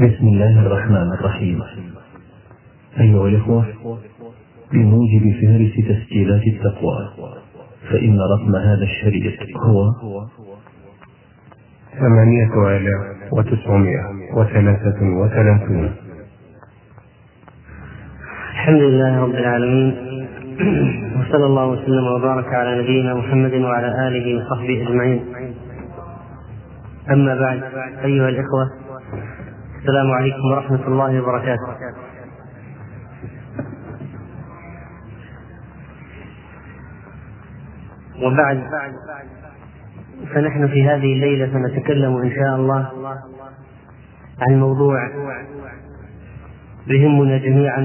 بسم الله الرحمن الرحيم. أيها الإخوة بموجب فهرس تسجيلات التقوى فإن رقم هذا الشريط هو ثمانية آلاف وتسعمائة وثلاثة وثلاثون. الحمد لله رب العالمين وصلى الله وسلم وبارك على نبينا محمد وعلى آله وصحبه أجمعين. أما بعد أيها الإخوة السلام عليكم ورحمة الله وبركاته. وبعد فنحن في هذه الليلة سنتكلم إن شاء الله عن موضوع يهمنا جميعا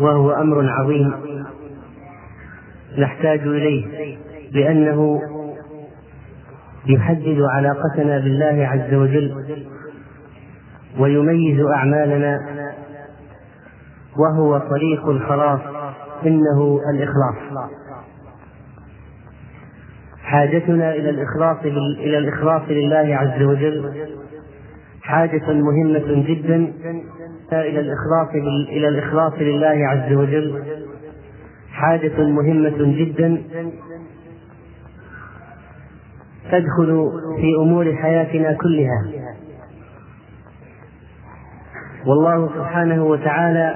وهو أمر عظيم نحتاج إليه لأنه يحدد علاقتنا بالله عز وجل ويميز أعمالنا وهو طريق الخلاص إنه الإخلاص. حاجتنا إلى الإخلاص إلى الإخلاص لله عز وجل حاجة مهمة جدا إلى الإخلاص إلى الإخلاص لله عز وجل حاجة مهمة جدا تدخل في أمور حياتنا كلها. والله سبحانه وتعالى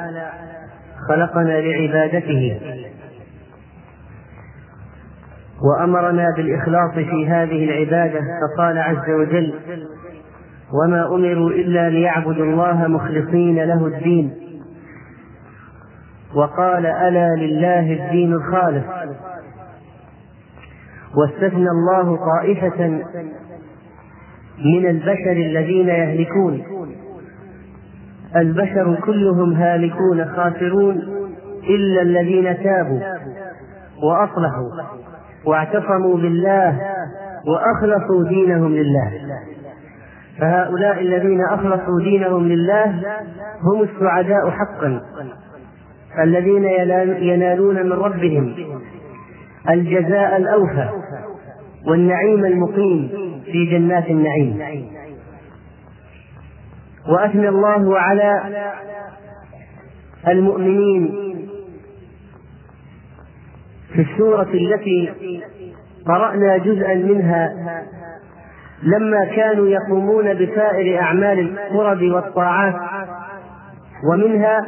خلقنا لعبادته. وأمرنا بالإخلاص في هذه العبادة فقال عز وجل وما أمروا إلا ليعبدوا الله مخلصين له الدين وقال ألا لله الدين الخالص واستثنى الله طائفة من البشر الذين يهلكون. البشر كلهم هالكون خاسرون إلا الذين تابوا وأصلحوا واعتصموا بالله وأخلصوا دينهم لله. فهؤلاء الذين أخلصوا دينهم لله هم السعداء حقا. الذين ينالون من ربهم الجزاء الأوفى. والنعيم المقيم في جنات النعيم. وأثنى الله على المؤمنين في السورة التي قرأنا جزءا منها لما كانوا يقومون بسائر أعمال القرب والطاعات ومنها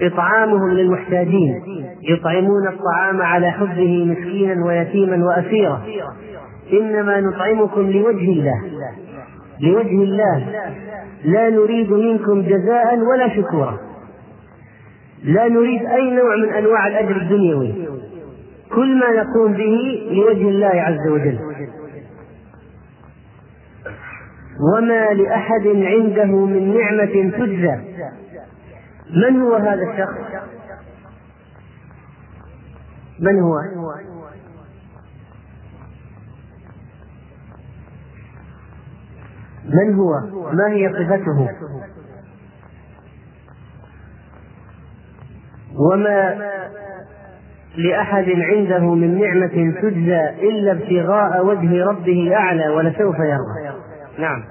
إطعامهم للمحتاجين يطعمون الطعام على حبه مسكينا ويتيما وأسيرا. إنما نطعمكم لوجه الله لوجه الله. لا نريد منكم جزاء ولا شكورا. لا نريد أي نوع من أنواع الأجر الدنيوي. كل ما نقوم به لوجه الله عز وجل. وما لأحد عنده من نعمة تجزى. من هو هذا الشخص؟ من هو؟ من هو؟ ما هي صفته؟ وما لأحد عنده من نعمة تجزى إلا ابتغاء وجه ربه الأعلى ولسوف يرضى. نعم.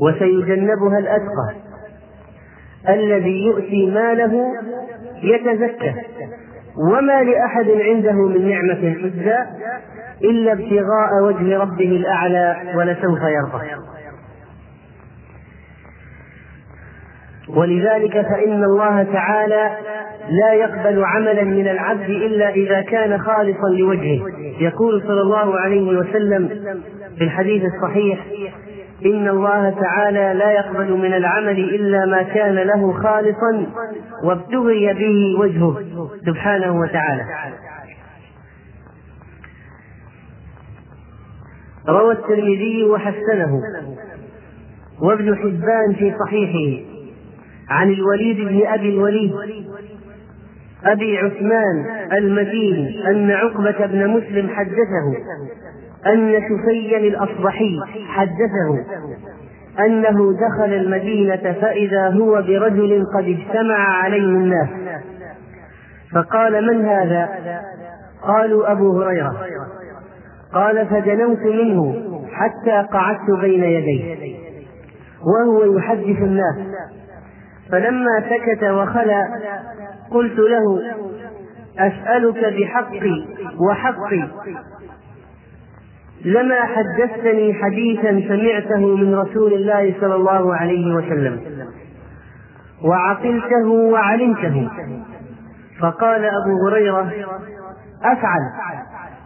وسيجنبها الأتقى. الذي يؤتي ماله يتزكى. وما لأحد عنده من نعمة تجزى إلا ابتغاء وجه ربه الأعلى ولسوف يرضى. ولذلك فإن الله تعالى لا يقبل عملا من العبد إلا إذا كان خالصا لوجهه. يقول صلى الله عليه وسلم في الحديث الصحيح إن الله تعالى لا يقبل من العمل إلا ما كان له خالصا وابتغي به وجهه سبحانه وتعالى. روى الترمذي وحسنه وابن حبان في صحيحه عن الوليد بن أبي الوليد أبي عثمان المديني أن عقبة بن مسلم حدثه أن شفيا الأصبحي حدثه. أنه دخل المدينة فإذا هو برجل قد اجتمع عليه الناس. فقال من هذا؟ قالوا أبو هريرة. قال فدنوت منه حتى قعدت بين يديه. وهو يحدث الناس. فلما سكت وخلى قلت له أسألك بحقي وحقي. لما حدثتني حديثا سمعته من رسول الله صلى الله عليه وسلم. وعقلته وعلمته. فقال أبو هريرة أفعل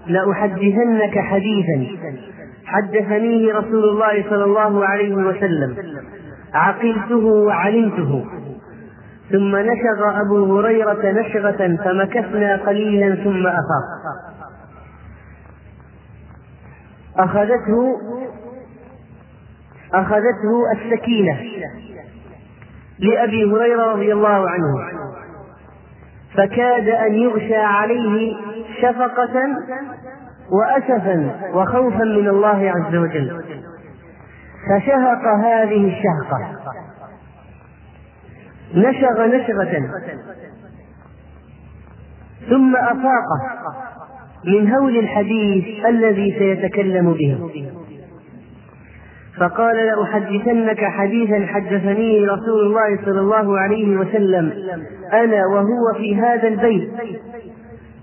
لأحدثنك حديثا. حدثنيه رسول الله صلى الله عليه وسلم. عقلته وعلمته. ثم نشغ أبو هريرة نشغة فمكثنا قليلا ثم أفاق. أخذته أخذته السكينة لأبي هريرة رضي الله عنه. فكاد أن يغشى عليه شفقة وأسفا وخوفا من الله عز وجل. فشهق هذه الشهقة. نشغ نشغة. ثم أفاق من هول الحديث الذي سيتكلم به. فقال لأحدثنك حديثا حدثني رسول الله صلى الله عليه وسلم أنا وهو في هذا البيت.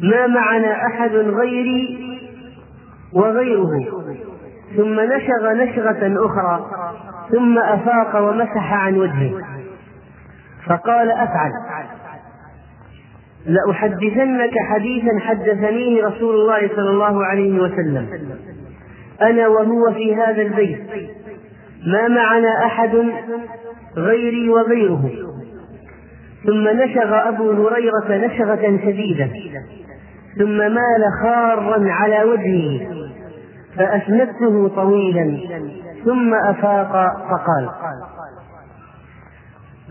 ما معنا أحد غيري وغيره. ثم نشغ نشغة أخرى ثم أفاق ومسح عن وجهه. فقال أفعل. لأحدثنك حديثا حدثنيه رسول الله صلى الله عليه وسلم. أنا وهو في هذا البيت. ما معنا أحد غيري وغيره. ثم نشغ أبو هريرة نشغة شديدة ثم مال خارا على وجهه. فأسندته طويلا. ثم أفاق فقال.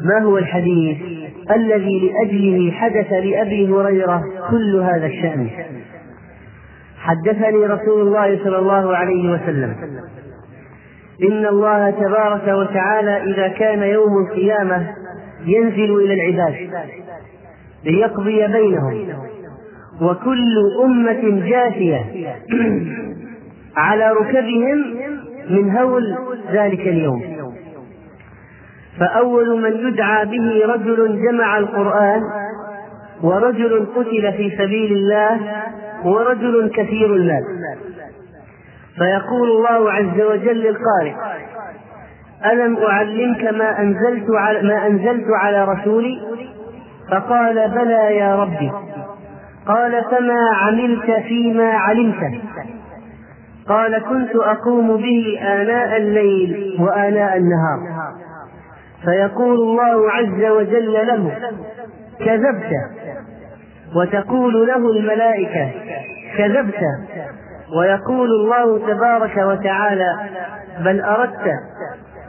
ما هو الحديث الذي لأجله حدث لأبي هريرة كل هذا الشأن؟ حدثني رسول الله صلى الله عليه وسلم. إن الله تبارك وتعالى إذا كان يوم القيامة ينزل إلى العباد ليقضي بينهم. وكل أمة جاثية على ركبهم من هول ذلك اليوم. فأول من يدعى به رجل جمع القرآن ورجل قتل في سبيل الله ورجل كثير المال. فيقول الله عز وجل للقارئ ألم أعلمك ما أنزلت على ما أنزلت على رسولي؟ فقال بلى يا ربي. قال فما عملت فيما علمت. قال كنت أقوم به آناء الليل وآناء النهار. فيقول الله عز وجل له كذبت. وتقول له الملائكة كذبت. ويقول الله تبارك وتعالى بل أردت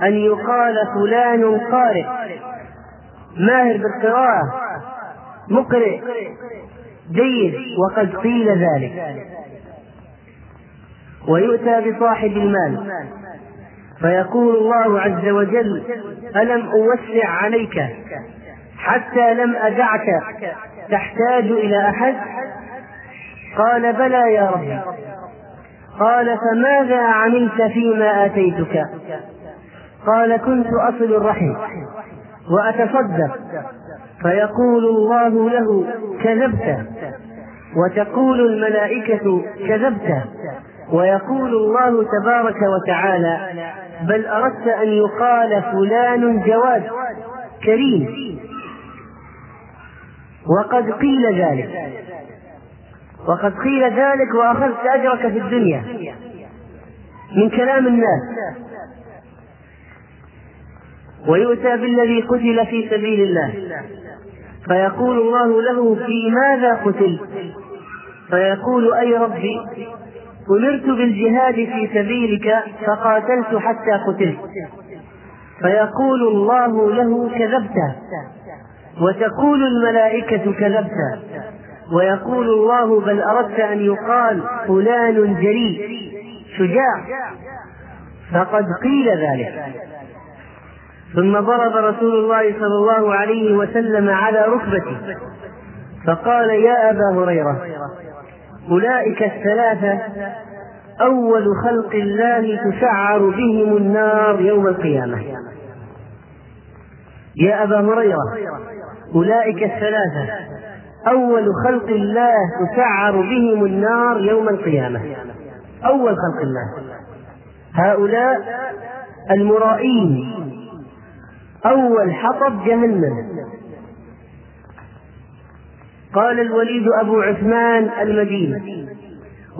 أن يقال فلان قارئ. ماهر بالقراءة مقرئ. جيد وقد قيل ذلك. ويؤتى بصاحب المال. فيقول الله عز وجل ألم أوسع عليك حتى لم أدعك تحتاج إلى أحد؟ قال بلى يا رب. قال فماذا عملت فيما آتيتك؟ قال كنت أصل الرحم وأتصدق. فيقول الله له كذبت. وتقول الملائكة كذبت. ويقول الله تبارك وتعالى بل أردت أن يقال فلان جواد كريم. وقد قيل ذلك. وقد قيل ذلك وأخذت أجرك في الدنيا من كلام الناس. ويؤتى بالذي قتل في سبيل الله. فيقول الله له في ماذا قتلت؟ فيقول أي ربي؟ أمرت بالجهاد في سبيلك فقاتلت حتى قتلت. فيقول الله له كذبت وتقول الملائكة كذبت ويقول الله بل أردت أن يقال فلان جريء شجاع. فقد قيل ذلك. ثم ضرب رسول الله صلى الله عليه وسلم على ركبته فقال يا أبا هريرة أولئك الثلاثة أول خلق الله تسعر بهم النار يوم القيامة. يا أبا هريرة أولئك الثلاثة أول خلق الله تسعر بهم النار يوم القيامة. أول خلق الله. هؤلاء المرائين أول حطب جهنم. قال الوليد أبو عثمان المديني.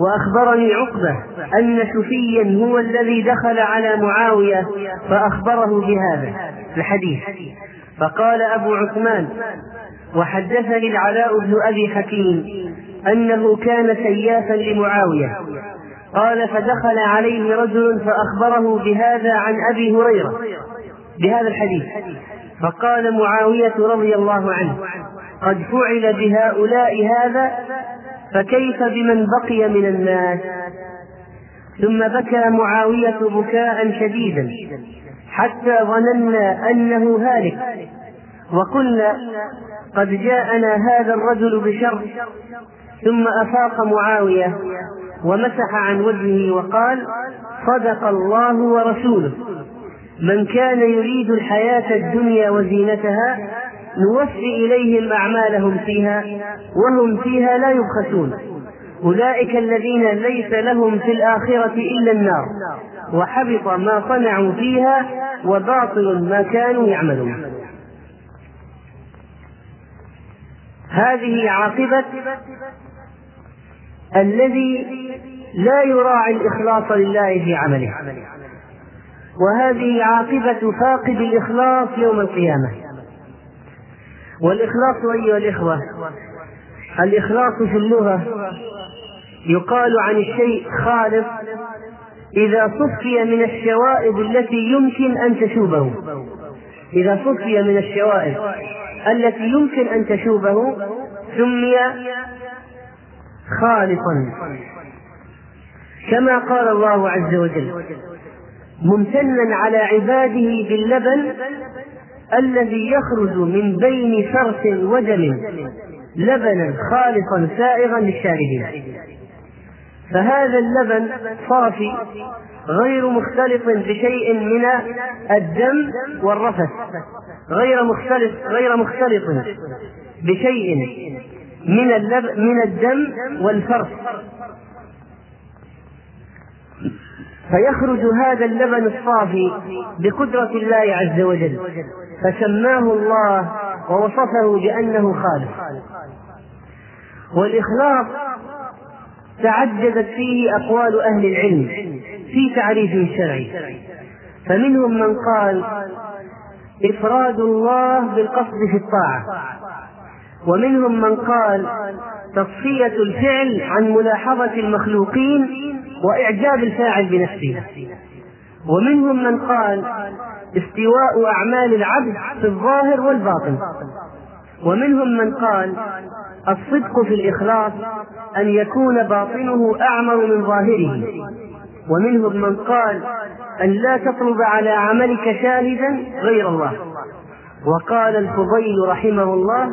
وأخبرني عقبة أن شفيا هو الذي دخل على معاوية فأخبره بهذا الحديث. فقال أبو عثمان وحدثني العلاء بن أبي حكيم أنه كان سيافا لمعاوية. قال فدخل عليه رجل فأخبره بهذا عن أبي هريرة بهذا الحديث. فقال معاوية رضي الله عنه قد فعل بهؤلاء هذا فكيف بمن بقي من الناس؟ ثم بكى معاوية بكاء شديدا حتى ظننا أنه هالك وقلنا قد جاءنا هذا الرجل بشر ثم أفاق معاوية ومسح عن وجهه وقال صدق الله ورسوله من كان يريد الحياة الدنيا وزينتها نوفي إليهم أعمالهم فيها وهم فيها لا يبخسون. أولئك الذين ليس لهم في الآخرة إلا النار وحبط ما صنعوا فيها وباطل ما كانوا يعملون. هذه عاقبة الذي لا يراعي الإخلاص لله في عمله. وهذه عاقبة فاقد الإخلاص يوم القيامة. والإخلاص أيها الإخوة الإخلاص في اللغة يقال عن الشيء خالص إذا صفي من الشوائب التي يمكن أن تشوبه. إذا صفي من الشوائب التي يمكن أن تشوبه سمي خالصا. كما قال الله عز وجل ممتنا على عباده باللبن الذي يخرج من بين فرث ودم لبنا خالصا سائغا للشاربين. فهذا اللبن صافي غير مختلط بشيء من الدم والرفث غير مختلط غير مختلط بشيء من من الدم والفرث فيخرج هذا اللبن الصافي بقدرة الله عز وجل. فسماه الله ووصفه بأنه خالق. والإخلاص تعددت فيه أقوال أهل العلم في تعريفه الشرعي. فمنهم من قال إفراد الله بالقصد في الطاعة. ومنهم من قال تصفية الفعل عن ملاحظة المخلوقين وإعجاب الفاعل بنفسه. ومنهم من قال استواء أعمال العبد في الظاهر والباطن. ومنهم من قال الصدق في الإخلاص أن يكون باطنه أعمر من ظاهره. ومنهم من قال أن لا تطلب على عملك شاهدا غير الله. وقال الفضيل رحمه الله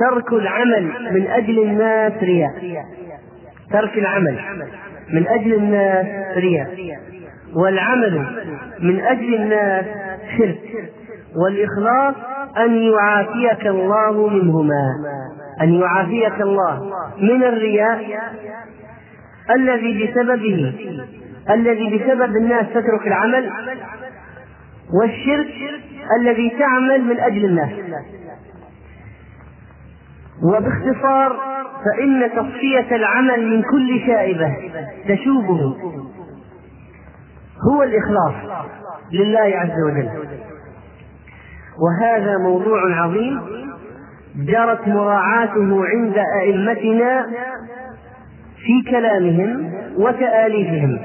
ترك العمل من أجل الناس رياء. ترك العمل. من أجل الناس رياء والعمل من أجل الناس شرك والإخلاص أن يعافيك الله منهما أن يعافيك الله من الرياء الذي بسببه الذي بسبب الناس تترك العمل والشرك الذي تعمل من أجل الناس. وباختصار فإن تصفية العمل من كل شائبة تشوبه. هو الإخلاص لله عز وجل. وهذا موضوع عظيم جرت مراعاته عند أئمتنا في كلامهم وتآليفهم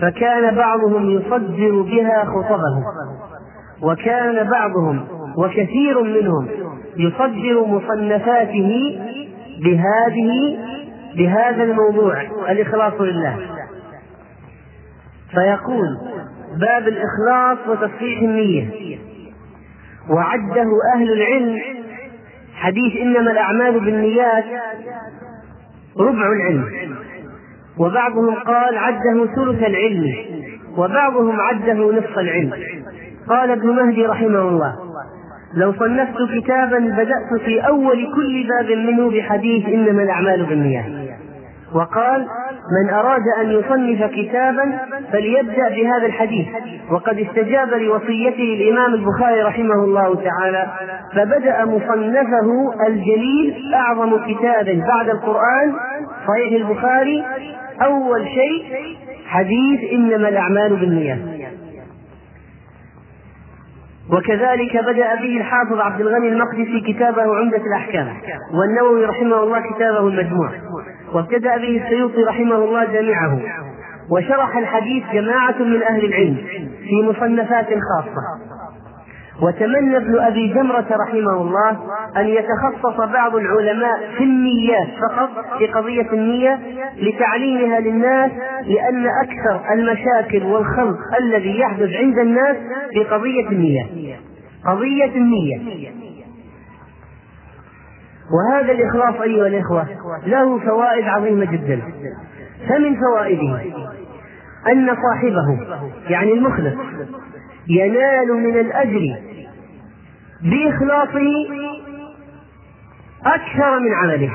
فكان بعضهم يصدر بها خطبه وكان بعضهم وكثير منهم يصدر مصنفاته بهذه بهذا الموضوع الإخلاص لله. فيقول باب الإخلاص وتصحيح النية. وعده أهل العلم. حديث إنما الأعمال بالنيات ربع العلم. وبعضهم قال عده ثلث العلم. وبعضهم عده نصف العلم. قال ابن مهدي رحمه الله لو صنفت كتابا بدأت في أول كل باب منه بحديث إنما الأعمال بالنيات. وقال من أراد أن يصنف كتابا فليبدأ بهذا الحديث. وقد استجاب لوصيته الإمام البخاري رحمه الله تعالى فبدأ مصنفه الجليل أعظم كتاب بعد القرآن صحيح البخاري. أول شيء حديث إنما الأعمال بالنيات. وكذلك بدأ به الحافظ عبد الغني المقدسي كتابه عمدة الأحكام. والنووي رحمه الله كتابه المجموع. وابتدأ به السيوطي رحمه الله جامعه وشرح الحديث جماعة من أهل العلم في مصنفات خاصة. وتمنى ابن أبي جمرة رحمه الله أن يتخصص بعض العلماء في النيات فقط في قضية النية لتعليمها للناس لأن أكثر المشاكل والخلط الذي يحدث عند الناس في قضية النية. قضية النية. وهذا الإخلاص أيها الإخوة له فوائد عظيمة جدا. فمن فوائده أن صاحبه يعني المخلص ينال من الأجر بإخلاصه أكثر من عمله.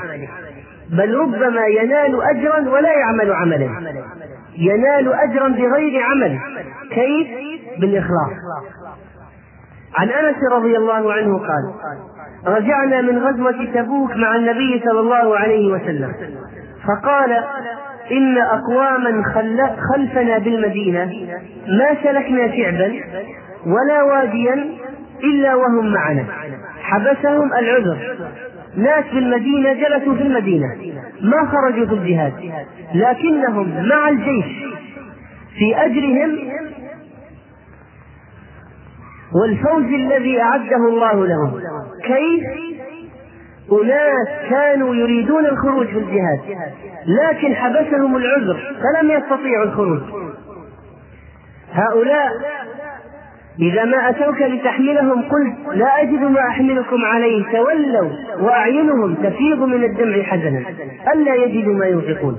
بل ربما ينال أجرا ولا يعمل عملا. ينال أجرا بغير عمل. كيف؟ بالإخلاص. عن أنس رضي الله عنه قال رجعنا من غزوة تبوك مع النبي صلى الله عليه وسلم فقال إن أقواما خلفنا بالمدينة ما سلكنا شعبا ولا واديا إلا وهم معنا حبسهم العذر ناس في المدينة جلسوا في المدينة ما خرجوا في الجهاد لكنهم مع الجيش في أجرهم والفوز الذي أعده الله لهم. كيف؟ أناس كانوا يريدون الخروج في الجهاد لكن حبسهم العذر فلم يستطيعوا الخروج. هؤلاء إذا ما أتوك لتحملهم قلت لا أجد ما أحملكم عليه تولوا وأعينهم تفيض من الدمع حزنا ألا يجدوا ما ينفقون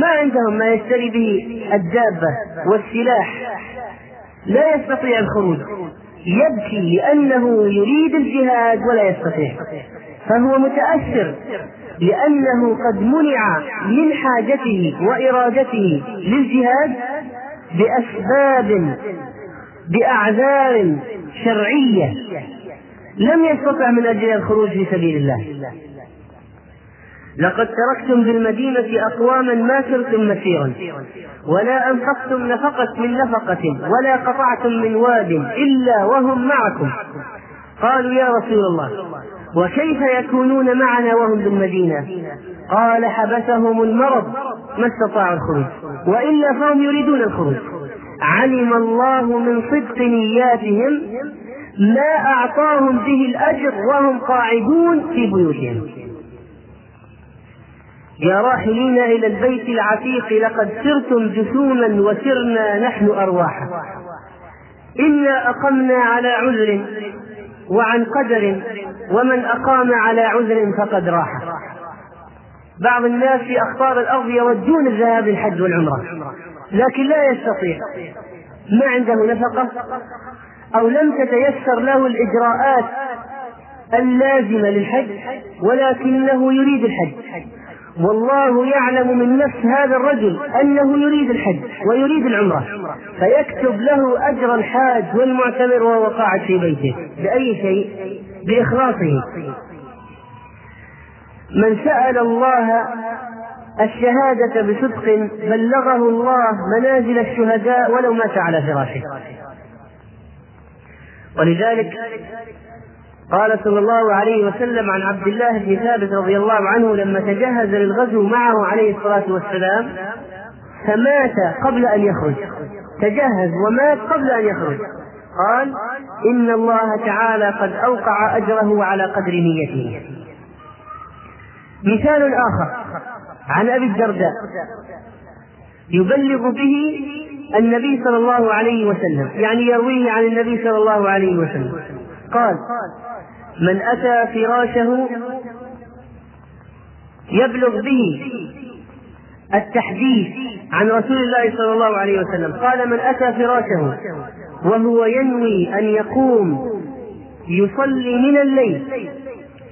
ما عندهم ما يشتري به الدابة والسلاح. لا يستطيع الخروج. يبكي لأنه يريد الجهاد ولا يستطيع. فهو متأثر لأنه قد منع من حاجته وإرادته للجهاد بأسباب بأعذار شرعية. لم يستطع من أجل الخروج في سبيل الله. لقد تركتم بالمدينة أقواما ما سرتم مسيرا. ولا أنفقتم نفقة من نفقة ولا قطعتم من واد إلا وهم معكم. قالوا يا رسول الله وكيف يكونون معنا وهم بالمدينة قال حبسهم المرض ما استطاعوا الخروج وإلا فهم يريدون الخروج. علم الله من صدق نياتهم ما أعطاهم به الأجر وهم قاعدون في بيوتهم. يا راحلين إلى البيت العتيق لقد سرتم جسوما وسرنا نحن أرواحا. إنا أقمنا على عذر وعن قدر ومن أقام على عذر فقد راح. بعض الناس في أخطار الأرض يودون الذهاب للحج والعمرة لكن لا يستطيع. ما عنده نفقة؟ أو لم تتيسر له الإجراءات اللازمة للحج ولكنه يريد الحج. والله يعلم من نفس هذا الرجل أنه يريد الحج ويريد العمرة. فيكتب له أجر الحاج والمعتمر وهو قاعد في بيته بأي شيء؟ بإخلاصه. من سأل الله الشهادة بصدق بلغه الله منازل الشهداء ولو مات على فراشه. ولذلك قال صلى الله عليه وسلم عن عبد الله بن ثابت رضي الله عنه لما تجهز للغزو معه عليه الصلاة والسلام فمات قبل أن يخرج. تجهز ومات قبل أن يخرج. قال إن الله تعالى قد أوقع أجره على قدر نيته. مثال آخر عن أبي الدرداء. يبلغ به النبي صلى الله عليه وسلم يعني يرويه عن النبي صلى الله عليه وسلم. قال من أتى فراشه يبلغ به التحديث عن رسول الله صلى الله عليه وسلم. قال من أتى فراشه وهو ينوي أن يقوم يصلي من الليل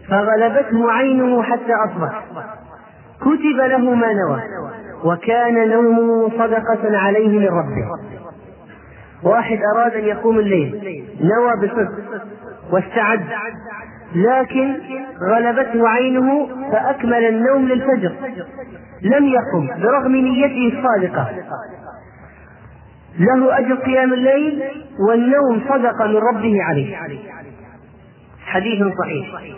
فغلبته عينه حتى أصبح. كتب له ما نوى وكان نومه صدقة عليه من ربه. واحد أراد أن يقوم الليل نوى بصدق. واستعد لكن غلبته عينه فأكمل النوم للفجر. لم يقم برغم نيته الصادقة. له أجر قيام الليل والنوم صدقة من ربه عليه. حديث صحيح.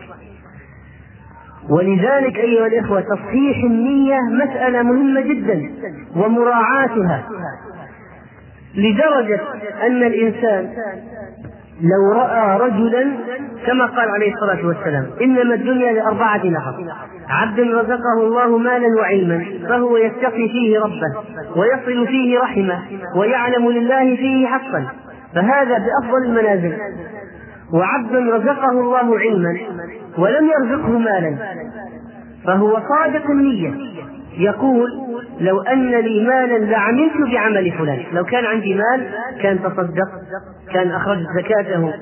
ولذلك أيها الإخوة تصحيح النية مسألة مهمة جدا ومراعاتها لدرجة أن الإنسان لو رأى رجلا كما قال عليه الصلاة والسلام إنما الدنيا لأربعة نفر عبد رزقه الله مالا وعلما فهو يتقي فيه ربه ويصل فيه رحمه ويعلم لله فيه حقا. فهذا بأفضل المنازل. وعبد رزقه الله علما ولم يرزقه مالا. فهو صادق النية. يقول لو أن لي مالا لعملت بعمل فلان. لو كان عندي مال كان تصدقت كان أخرجت زكاته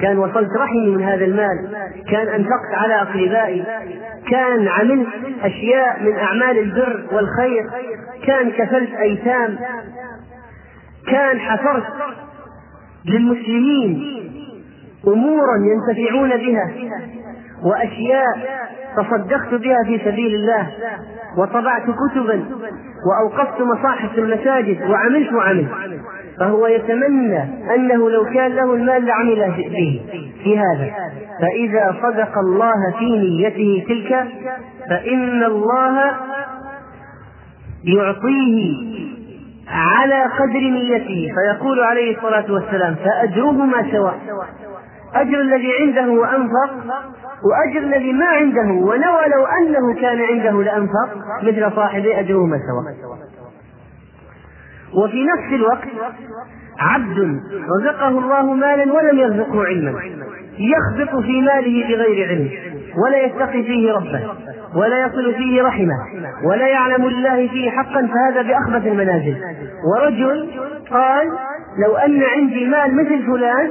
كان وصلت رحمي من هذا المال كان أنفقت على أقربائي كان عملت أشياء من أعمال البر والخير كان كفلت أيتام كان حفرت للمسلمين أمورا ينتفعون بها. وأشياء تصدقت بها في سبيل الله وطبعت كتبا وأوقفت مصاحف المساجد وعملت وعملت. فهو يتمنى أنه لو كان له المال لعمل به. في هذا. فإذا صدق الله في نيته تلك فإن الله يعطيه على قدر نيته. فيقول عليه الصلاة والسلام فأجرهما سواء أجر الذي عنده وأنفق وأجر الذي ما عنده ونوى لو أنه كان عنده لأنفق مثل صاحبه أجرهما سواء وفي نفس الوقت عبد رزقه الله مالا ولم يرزقه علما يخبط في ماله بغير علم. ولا يتقي فيه ربه ولا يصل فيه رحمه ولا يعلم لله فيه حقا فهذا بأخبث المنازل. ورجل قال لو أن عندي مال مثل فلان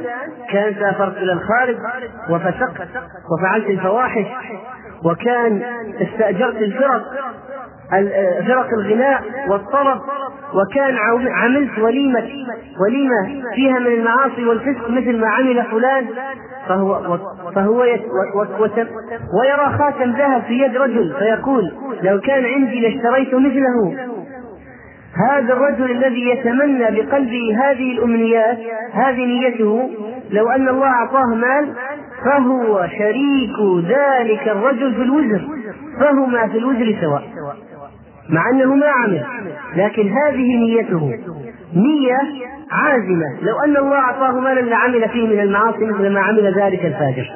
كان سافرت إلى الخارج وفسقت وفعلت الفواحش. وكان استأجرت الفرق فرق الغناء والطرب وكان عملت وليمة وليمة فيها من المعاصي والفسق مثل ما عمل فلان فهو فهو ويرى خاتم ذهب في يد رجل فيقول لو كان عندي لاشتريت مثله. هذا الرجل الذي يتمنى بقلبه هذه الأمنيات هذه نيته لو أن الله أعطاه مال فهو شريك ذلك الرجل في الوزر. فهما في الوزر سواء. مع أنه ما عمل. لكن هذه نيته. نية عازمة. لو أن الله أعطاه مالا لعمل فيه من المعاصي مثل ما عمل ذلك الفاجر.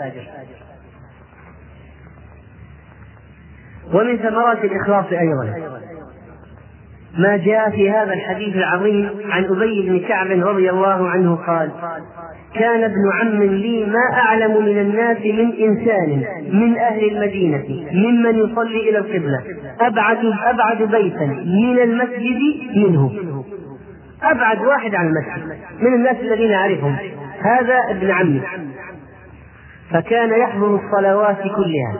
ومن ثمرات الإخلاص أيضا. ما جاء في هذا الحديث العظيم عن أبي بن كعب رضي الله عنه قال كان ابن عم لي ما أعلم من الناس من إنسان من أهل المدينة ممن يصلي إلى القبلة أبعد أبعد بيتا من المسجد منه. أبعد واحد عن المسجد من الناس الذين أعرفهم. هذا ابن عمي. فكان يحضر الصلوات كلها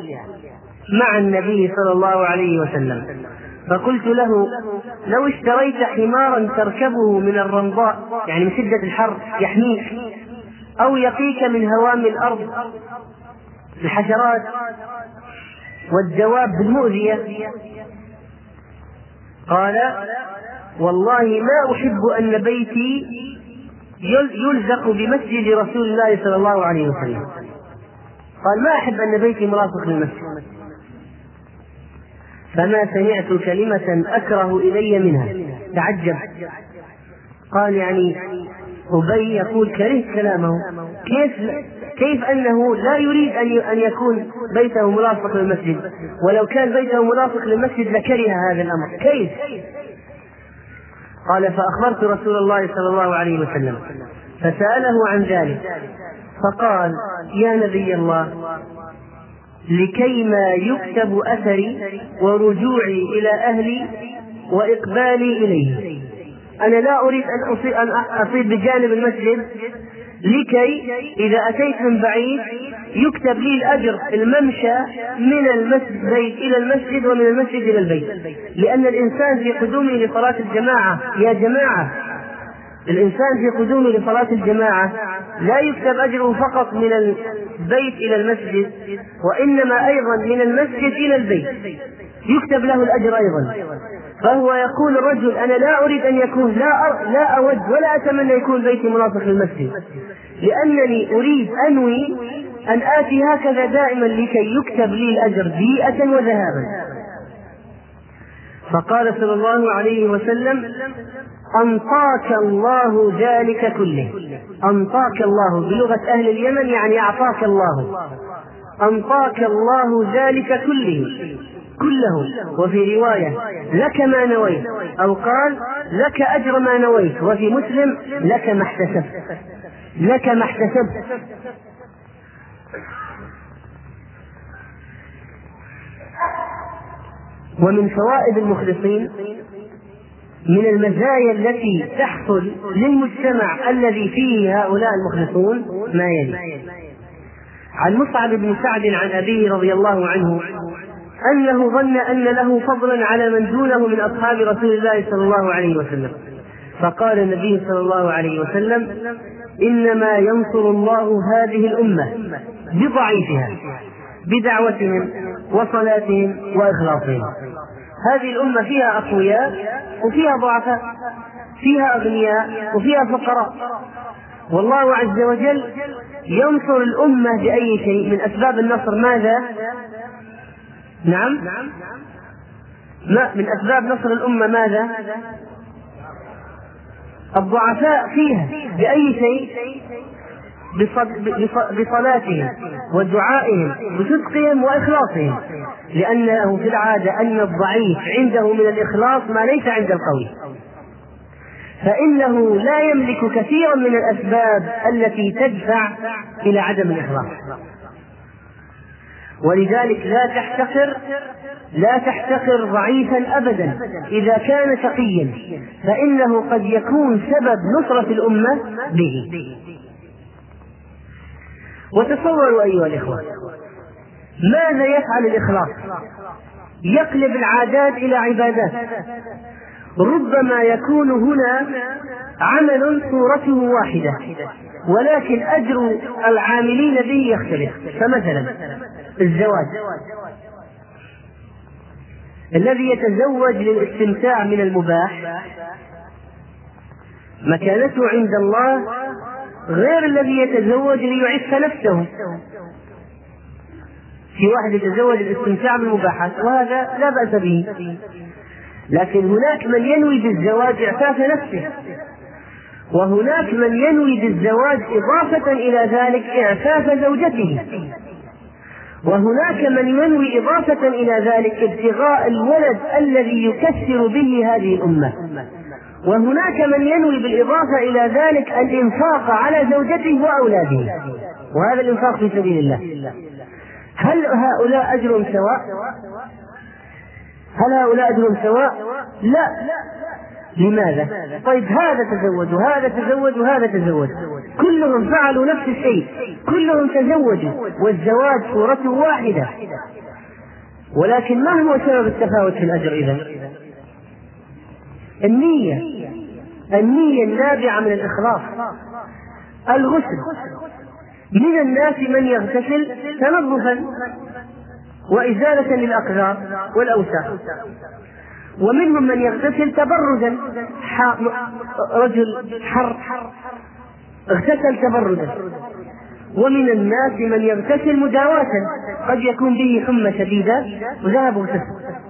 مع النبي صلى الله عليه وسلم. فقلت له لو اشتريت حمارا تركبه من الرمضاء يعني من شدة الحر يحميك أو يقيك من هوام الأرض الحشرات والدواب المؤذية قال والله ما أحب أن بيتي يلزق بمسجد رسول الله صلى الله عليه وسلم. قال ما أحب أن بيتي ملاصق للمسجد. فما سمعت كلمة أكره إلي منها. تعجب. قال يعني أبي يقول كرهت كلامه. كيف كيف أنه لا يريد أن أن يكون بيته ملاصق للمسجد؟ ولو كان بيته ملاصق للمسجد لكره هذا الأمر. كيف؟ قال فأخبرت رسول الله صلى الله عليه وسلم. فسأله عن ذلك. فقال يا نبي الله لكيما يكتب أثري ورجوعي إلى أهلي وإقبالي إليه. أنا لا أريد أن أصيب, بجانب المسجد لكي إذا أتيت من بعيد يكتب لي الأجر الممشى من المسجد إلى المسجد ومن المسجد إلى البيت. لأن الإنسان في قدومه لصلاة الجماعة يا جماعة الإنسان في قدومه لصلاة الجماعة لا يكتب أجره فقط من البيت إلى المسجد وإنما أيضا من المسجد إلى البيت. يكتب له الأجر أيضا. فهو يقول الرجل أنا لا أريد أن يكون لا لا أود ولا أتمنى يكون بيتي مناصف للمسجد. لأنني أريد أنوي أن آتي هكذا دائما لكي يكتب لي الأجر جيئة وذهابا. فقال صلى الله عليه وسلم أنطاك الله ذلك كله. أنطاك الله بلغة أهل اليمن يعني أعطاك الله. أنطاك الله ذلك كله كله. وفي رواية لك ما نويت. أو قال لك أجر ما نويت. وفي مسلم لك ما احتسبت. لك ما احتسبت. ومن فوائد المخلصين من المزايا التي تحصل للمجتمع الذي فيه هؤلاء المخلصون ما يلي. عن مصعب بن سعد عن أبيه رضي الله عنه أنه ظن أن له فضلا على من دونه من أصحاب رسول الله صلى الله عليه وسلم. فقال النبي صلى الله عليه وسلم إنما ينصر الله هذه الأمة بضعيفها بدعوتهم وصلاتهم وإخلاصهم. هذه الأمة فيها أقوياء وفيها ضعفاء فيها أغنياء وفيها فقراء والله عز وجل ينصر الأمة بأي شيء من أسباب النصر ماذا؟ نعم ما من أسباب نصر الأمة ماذا؟ الضعفاء فيها بأي شيء؟ بصلاتهم ودعائهم بصدقهم وإخلاصهم. لأنه في العادة أن الضعيف عنده من الإخلاص ما ليس عند القوي. فإنه لا يملك كثيرا من الأسباب التي تدفع إلى عدم الإخلاص. ولذلك لا تحتقر لا تحتقر ضعيفا ابدا. إذا كان شقيا فإنه قد يكون سبب نصرة الأمة به. وتصوروا أيها الإخوة ماذا يفعل الإخلاص؟ يقلب العادات إلى عبادات. ربما يكون هنا عمل صورته واحدة ولكن أجر العاملين به يختلف. فمثلا الزواج. الذي يتزوج للاستمتاع من المباح مكانته عند الله غير الذي يتزوج ليعف نفسه. في واحد يتزوج الاستمتاع بالمباحات وهذا لا بأس به. لكن هناك من ينوي بالزواج إعفاف نفسه. وهناك من ينوي بالزواج إضافة إلى ذلك إعفاف زوجته. وهناك من ينوي إضافة إلى ذلك ابتغاء الولد الذي يكسر به هذه الأمة. وهناك من ينوي بالإضافة إلى ذلك الإنفاق على زوجته وأولاده وهذا الإنفاق في سبيل الله هل هؤلاء أجر سواء؟ هل هؤلاء أجر سواء؟ لا لماذا؟ طيب هذا تزوج وهذا تزوج وهذا تزوج كلهم فعلوا نفس الشيء كلهم تزوجوا والزواج صورته واحدة ولكن ما هو سبب التفاوت في الأجر إذا؟ النية النية النابعة من الإخلاص. الغسل. من الناس من يغتسل تنظفا وإزالة للأقذار والأوساخ. ومنهم من يغتسل تبردا رجل حر. اغتسل تبردا ومن الناس من يغتسل مداواة. قد يكون به حمى شديدة. وذهب اغتسل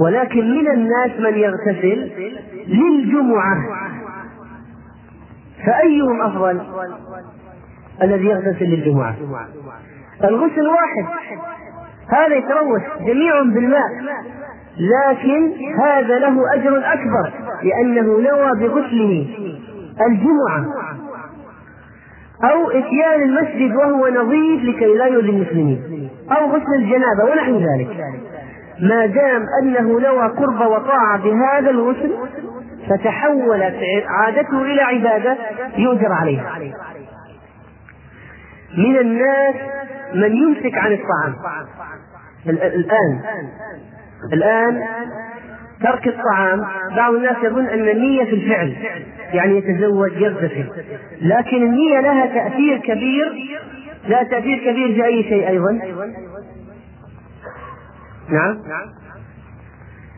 ولكن من الناس من يغتسل للجمعة. فأيهم أفضل الذي يغتسل للجمعة؟ الغسل واحد. هذا يتروش جميع بالماء لكن هذا له أجر أكبر لأنه نوى بغسله الجمعة أو إتيان المسجد وهو نظيف لكي لا يؤذي المسلمين أو غسل الجنابة ونحو ذلك. ما دام أنه نوى قرب وطاعة بهذا الغسل فتحولت عادته إلى عبادة يؤجر عليها. من الناس من يمسك عن الطعام. الآن الآن ترك الطعام بعض الناس يظن أن النية في الفعل يعني يتزوج يغتسل لكن النية لها تأثير كبير لها تأثير كبير في أي شيء أيضا. نعم.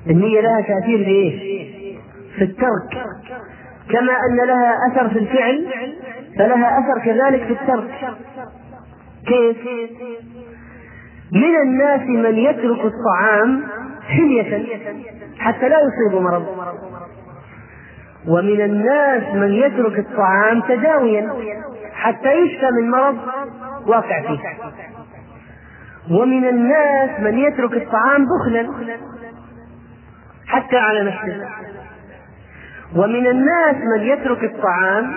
النية لها تأثير في إيش؟ في الترك. كما أن لها أثر في الفعل فلها أثر كذلك في الترك. كيف؟ من الناس من يترك الطعام حلية حتى لا يصيب مرض. ومن الناس من يترك الطعام تداويا حتى يشفى من مرض واقع فيه. ومن الناس من يترك الطعام بخلا حتى على نفسه. ومن الناس من يترك الطعام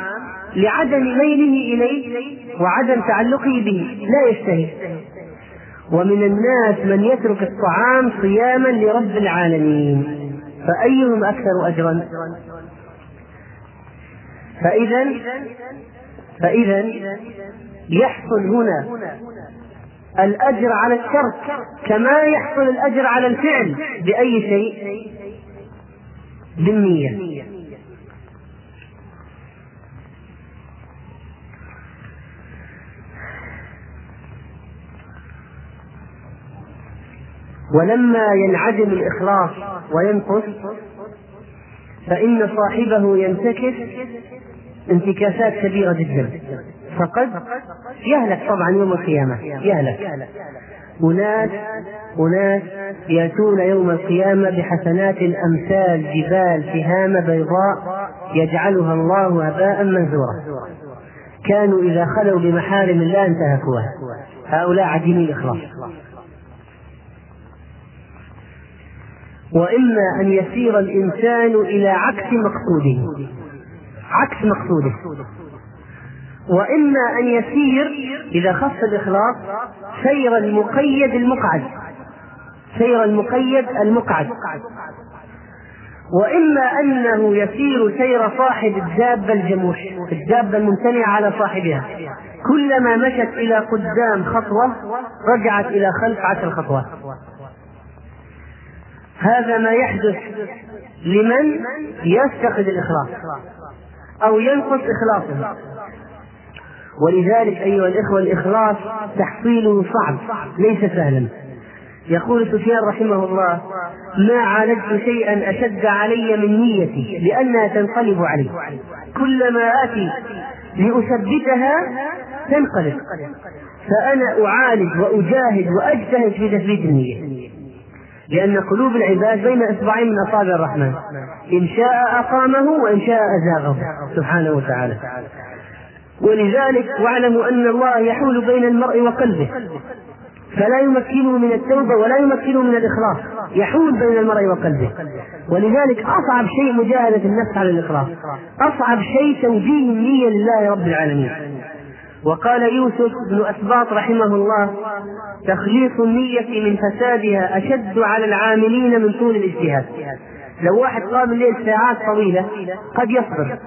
لعدم ميله إليه وعدم تعلقه به لا يشتهي. ومن الناس من يترك الطعام صياما لرب العالمين فأيهم أكثر أجرا؟ فإذا فإذا يحصل هنا الأجر على الترك كما يحصل الأجر على الفعل بأي شيء؟ بالنية. ولما ينعدم الإخلاص وينقص فإن صاحبه ينتكس انتكاسات كبيرة جدا. فقد يهلك طبعا يوم القيامة. يهلك. أناس أناس يأتون يوم القيامة بحسنات أمثال جبال تهامة بيضاء يجعلها الله هباء منثورا. كانوا إذا خلوا بمحارم الله انتهكوها هؤلاء عديمي الإخلاص. وإما أن يسير الإنسان إلى عكس مقصوده. عكس مقصوده. وإما أن يسير إذا خص الإخلاص سير المقيد المقعد. سير المقيد المقعد. وإما أنه يسير سير صاحب الدابة الجموح الدابة الممتنعة على صاحبها. كلما مشت إلى قدام خطوة رجعت إلى خلف عشر خطوات هذا ما يحدث لمن يفتقد الإخلاص. أو ينقص إخلاصه. ولذلك أيها الإخوة الإخلاص تحصيله صعب ليس سهلا. يقول سفيان رحمه الله ما عالجت شيئا أشد علي من نيتي لأنها تنقلب علي. كلما آتي لأثبتها تنقلب. فأنا أعالج وأجاهد وأجتهد في تثبيت النية. لأن قلوب العباد بين إصبعين من أصابع الرحمن. إن شاء أقامه وإن شاء أزاغه. سبحانه وتعالى. ولذلك واعلموا أن الله يحول بين المرء وقلبه. فلا يمكنه من التوبة ولا يمكنه من الإخلاص. يحول بين المرء وقلبه. ولذلك أصعب شيء مجاهدة النفس على الإخلاص. أصعب شيء توجيه النية لله رب العالمين. وقال يوسف بن أسباط رحمه الله تخليص النية من فسادها أشد على العاملين من طول الاجتهاد. لو واحد قام الليل ساعات طويلة قد يصبر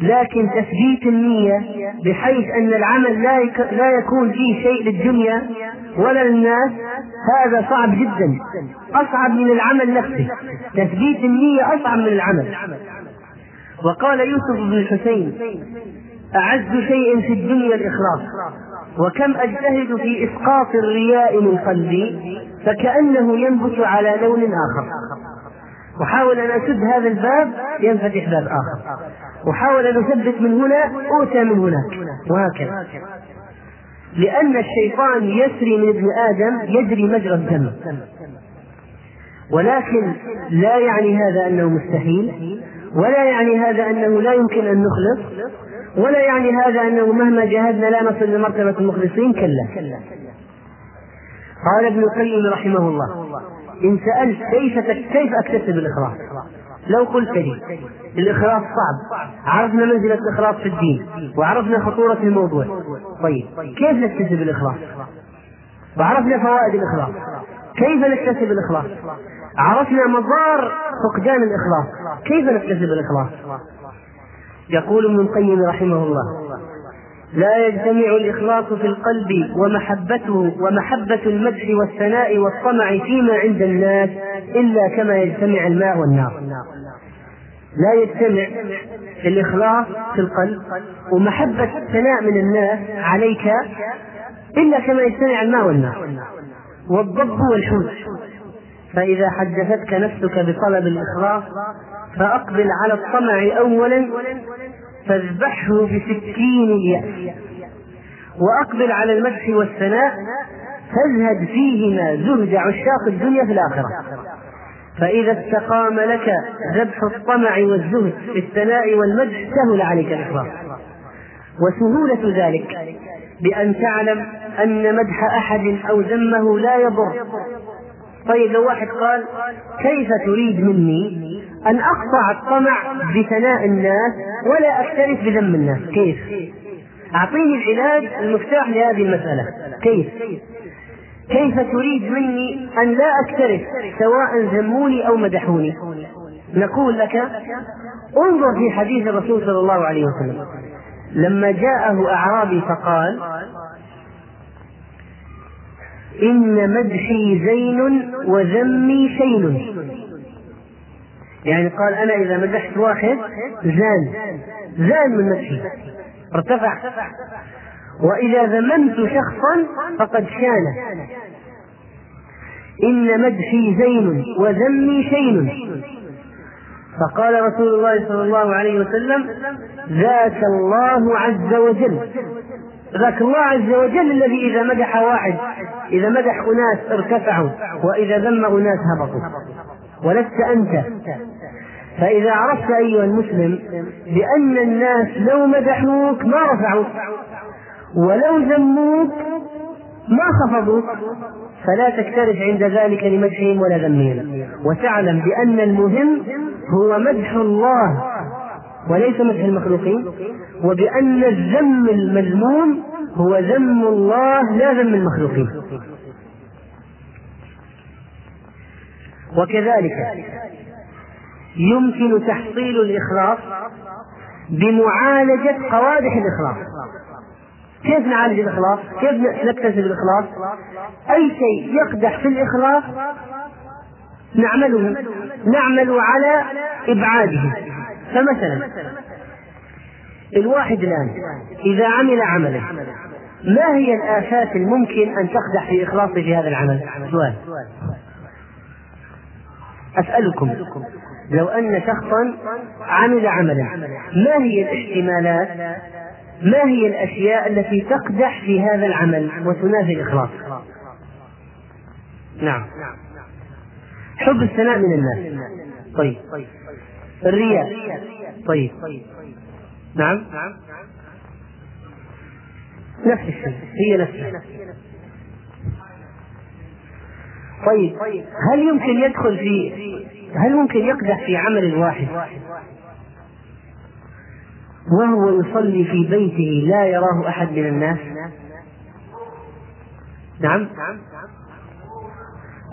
لكن تثبيت النية بحيث أن العمل لا لا يكون فيه شيء للدنيا ولا للناس هذا صعب جدا أصعب من العمل نفسه. تثبيت النية أصعب من العمل. وقال يوسف بن الحسين أعز شيء في الدنيا الإخلاص. وكم أجتهد في إسقاط الرياء من قلبي فكأنه ينبت على لون آخر. أحاول أن أسد هذا الباب ينفتح باب آخر. أحاول أن أثبت من هنا أوتى من هناك. وهكذا. لأن الشيطان يسري من ابن آدم يجري مجرى الدم. ولكن لا يعني هذا أنه مستحيل ولا يعني هذا أنه لا يمكن أن نخلص. ولا يعني هذا أنه مهما جاهدنا لا نصل لمرتبة المخلصين كلا. قال ابن القيم رحمه الله إن سألت كيف كيف أكتسب الإخلاص؟ لو قلت لي الإخلاص صعب عرفنا منزلة الإخلاص في الدين وعرفنا خطورة الموضوع. طيب كيف نكتسب الإخلاص؟ وعرفنا فوائد الإخلاص. كيف نكتسب الإخلاص؟ عرفنا مضار فقدان الإخلاص. كيف نكتسب الإخلاص؟ يقول ابن القيم رحمه الله. لا يجتمع الإخلاص في القلب ومحبته ومحبة المدح والثناء والطمع فيما عند الناس إلا كما يجتمع الماء والنار. لا يجتمع الإخلاص في القلب ومحبة الثناء من الناس عليك إلا كما يجتمع الماء والنار. والضب والحوت فإذا حدثتك نفسك بطلب الإخلاص فأقبل على الطمع أولا فاذبحه بسكين اليأس وأقبل على المدح والثناء فازهد فيهما زهد عشاق الدنيا في الآخرة. فإذا استقام لك ذبح الطمع والزهد في الثناء والمدح سهل عليك الإخلاص. وسهولة ذلك بأن تعلم أن مدح أحد أو ذمه لا يضر. طيب لو واحد قال كيف تريد مني أن أقطع الطمع بثناء الناس ولا أكترث بذم الناس؟ كيف؟ أعطيني العلاج المفتاح لهذه المسألة. كيف؟ كيف تريد مني أن لا أكترث سواء ذموني أو مدحوني؟ نقول لك انظر في حديث الرسول صلى الله عليه وسلم. لما جاءه أعرابي فقال إن مدحي زين وذمي شين. يعني قال أنا إذا مدحت واحد زان. زان من مدحي. ارتفع. وإذا ذممت شخصا فقد شان. إن مدحي زين وذمي شين. فقال رسول الله صلى الله عليه وسلم ذاك الله عز وجل. ذاك الله عز وجل الذي إذا مدح واحد إذا مدح أناس ارتفعوا وإذا ذم أناس هبطوا. ولست أنت. فإذا عرفت أيها المسلم بأن الناس لو مدحوك ما رفعوك. ولو ذموك ما خفضوك. فلا تكترث عند ذلك لمدحهم ولا ذمهم. وتعلم بأن المهم هو مدح الله. وليس مدح المخلوقين وبأن الذم المذموم هو ذم الله لا ذم المخلوقين وكذلك يمكن تحصيل الإخلاص بمعالجة قوادح الإخلاص كيف نعالج الإخلاص؟ كيف نكتسب الإخلاص؟ أي شيء يقدح في الإخلاص نعمله نعمل على إبعاده فمثلا الواحد الآن إذا عمل عملا ما هي الآفات الممكن أن تقدح في إخلاصه في هذا العمل؟ سؤال. أسألكم لو أن شخصا عمل عملا ما هي الاحتمالات؟ ما هي الأشياء التي تقدح في هذا العمل وتنافي الإخلاص؟ نعم. حب الثناء من الناس. طيب. الرياء طيب. نعم. نفس الشيء. هي نفسها طيب. هل يمكن يدخل في هل ممكن يقدح في عمل واحد؟ وهو يصلي في بيته لا يراه أحد من الناس؟ نعم.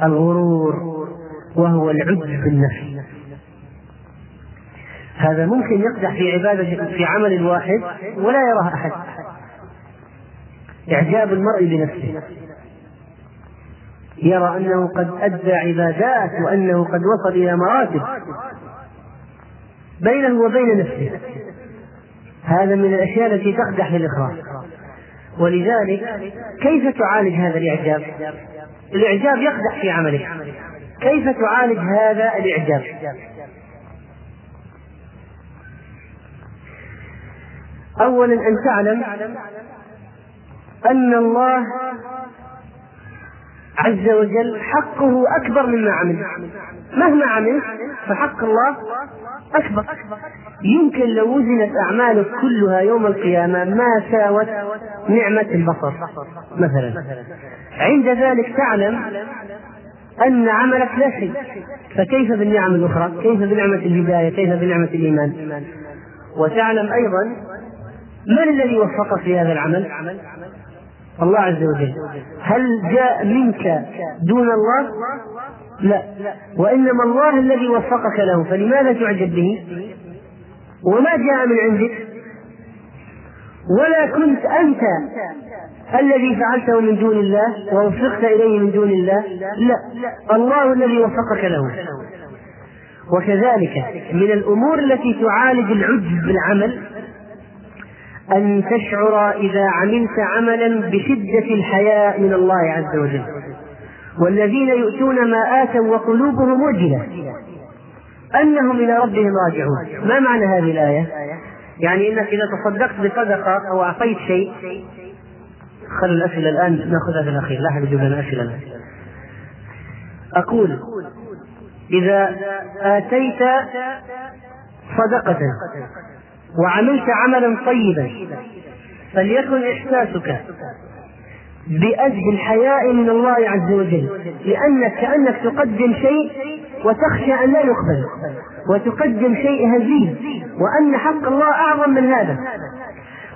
الغرور وهو العجب بالنفس هذا ممكن يقدح في عبادة في عمل واحد ولا يراه أحد. إعجاب المرء بنفسه. يرى أنه قد أدى عبادات وأنه قد وصل إلى مراتب. بينه وبين نفسه. هذا من الأشياء التي تقدح للإخلاص ولذلك كيف تعالج هذا الإعجاب؟ الإعجاب يقدح في عملك كيف تعالج هذا الإعجاب؟ أولا أن تعلم أن الله عز وجل حقه أكبر مما عمل. مهما عمل فحق الله أكبر. يمكن لو وزنت أعمالك كلها يوم القيامة ما ساوت نعمة البصر. مثلا عند ذلك تعلم أن عملك لا شيء. فكيف بالنعم الأخرى؟ كيف بنعمة الهداية؟ كيف بنعمة الإيمان؟ وتعلم أيضا من الذي وفقك في هذا العمل؟ الله عز وجل. هل جاء منك دون الله؟ لا. وإنما الله الذي وفقك له فلماذا تعجب به؟ وما جاء من عندك؟ ولا كنت أنت الذي فعلته من دون الله ووفقت إليه من دون الله؟ لا. الله الذي وفقك له. وكذلك من الأمور التي تعالج العجب بالعمل أن تشعر إذا عملت عملا بشدة الحياء من الله عز وجل. والذين يؤتون ما آتوا وقلوبهم وجلة. أنهم إلى ربهم راجعون. ما معنى هذه الآية؟ يعني إنك إذا تصدقت بصدقة أو أعطيت شيء خلوا الأسئلة الآن نأخذها في الأخير. لا أحد يجيب لنا أسئلة. الان أقول إذا آتيت صدقة وعملت عملا طيبا. فليكن إحساسك بأجل الحياء من الله عز وجل. لأنك كأنك تقدم شيء وتخشى أن لا يقبل. وتقدم شيء هزيل. وأن حق الله أعظم من هذا.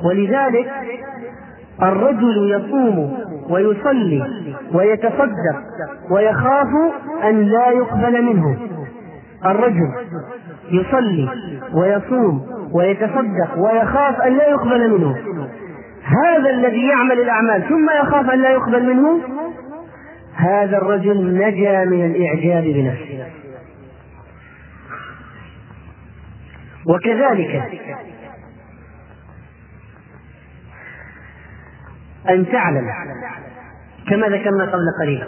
ولذلك الرجل يصوم ويصلي ويتصدق ويخاف أن لا يقبل منه. الرجل يصلي ويصوم ويتصدق ويخاف أن لا يقبل منه. هذا الذي يعمل الأعمال ثم يخاف أن لا يقبل منه؟ هذا الرجل نجا من الإعجاب بنفسه. وكذلك أن تعلم كما ذكرنا قبل قليل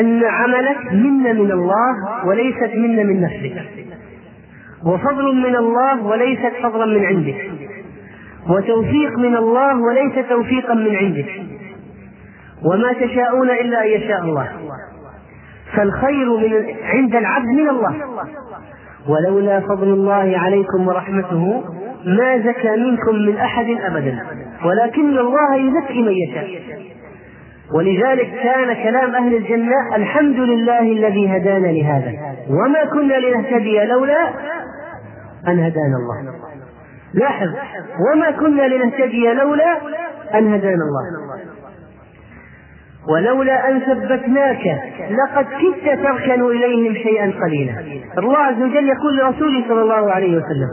أن عملك منة من الله وليست منة من نفسك. وفضل من الله وليست فضلا من عندك وتوفيق من الله وليس توفيقا من عندك وما تشاءون إلا أن يشاء الله. فالخير من عند العبد من الله. ولولا فضل الله عليكم ورحمته ما زكى منكم من أحد أبدا. ولكن الله يزكي من يشاء. ولذلك كان كلام أهل الجنة الحمد لله الذي هدانا لهذا. وما كنا لنهتدي لولا أن هدانا الله. لاحظ وما كنا لنهتدي لولا أن هدانا الله. ولولا أن ثبتناك لقد كدت تركن إليهم شيئا قليلا. الله عز وجل يقول لرسوله صلى الله عليه وسلم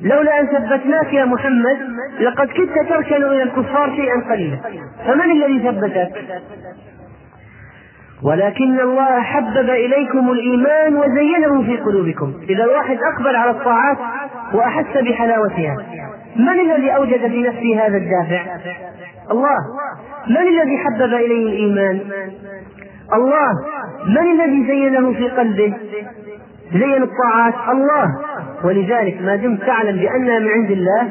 لولا أن ثبتناك يا محمد لقد كدت تركن إلى الكفار شيئا قليلا. فمن الذي ثبتك؟ ولكن الله حبب إليكم الإيمان وزينه في قلوبكم. إذا الواحد أقبل على الطاعات وأحس بحلاوتها من الذي أوجد في نفسه هذا الدافع؟ الله. من الذي حبب إليه الإيمان؟ الله. من الذي زينه في قلبه؟ زين الطاعات؟ الله. ولذلك ما دمت تعلم بأنها من عند الله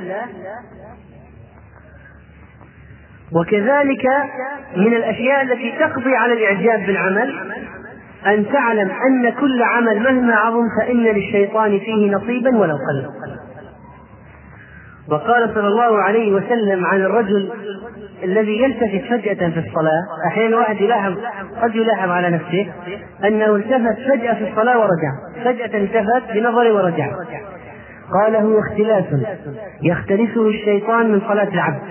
وكذلك من الأشياء التي تقضي على الإعجاب بالعمل أن تعلم أن كل عمل مهما عظم فإن للشيطان فيه نصيبا ولو قل. وقال صلى الله عليه وسلم عن الرجل الذي يلتفت فجأة في الصلاة أحيانا الواحد يلاحظ قد يلاحظ على نفسه أنه التفت فجأة في الصلاة ورجع فجأة التفت بنظره ورجع. قال هو اختلاس يختلسه الشيطان من صلاة العبد.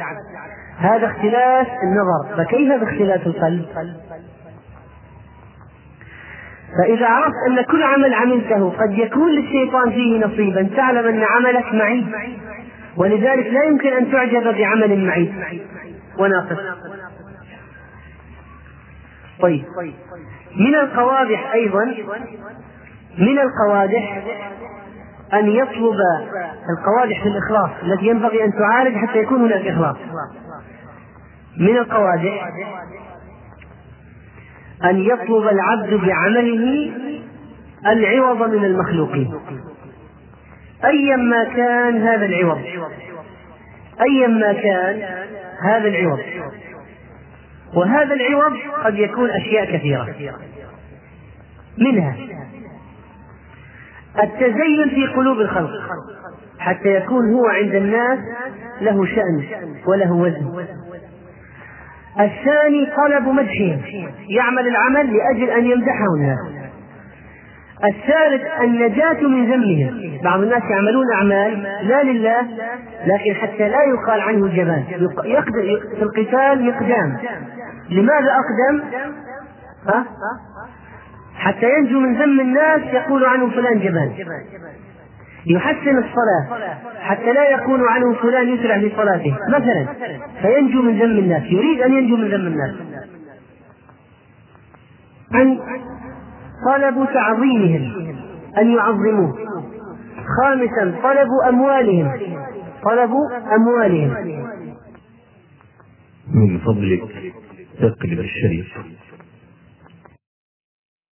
هذا اختلاس النظر. فكيف باختلاس القلب؟ فإذا عرفت أن كل عمل عملته قد يكون للشيطان فيه نصيبا تعلم أن عملك معيب. ولذلك لا يمكن أن تعجب بعمل معيب. وناقص. طيب. من القوادح أيضا من القوادح أن يطلب القوادح في الإخلاص التي ينبغي أن تعالج حتى يكون هناك إخلاص. من القوادح أن يطلب العبد بعمله العوض من المخلوقين. أيا ما كان هذا العوض. أيا ما كان هذا العوض. وهذا العوض قد يكون أشياء كثيرة. منها التزين في قلوب الخلق حتى يكون هو عند الناس له شأن وله وزن. الثاني طلب مدحهم يعمل العمل لأجل أن يمدحه الناس الثالث النجاة من ذمهم بعض الناس يعملون أعمال لا لله لكن حتى لا يقال عنه جبان يقدر في القتال يقدام. لماذا أقدم؟ ها؟ حتى ينجو من ذم الناس يقول عنه فلان جبان يحسن الصلاة حتى لا يكون عنه فلان يسرع في صلاته. مثلا فينجو من ذم الناس يريد أن ينجو من ذم الناس. أن طلب تعظيمهم أن يعظموه. خامسا طلب أموالهم. طلب أموالهم. من فضلك اقلب الشريف.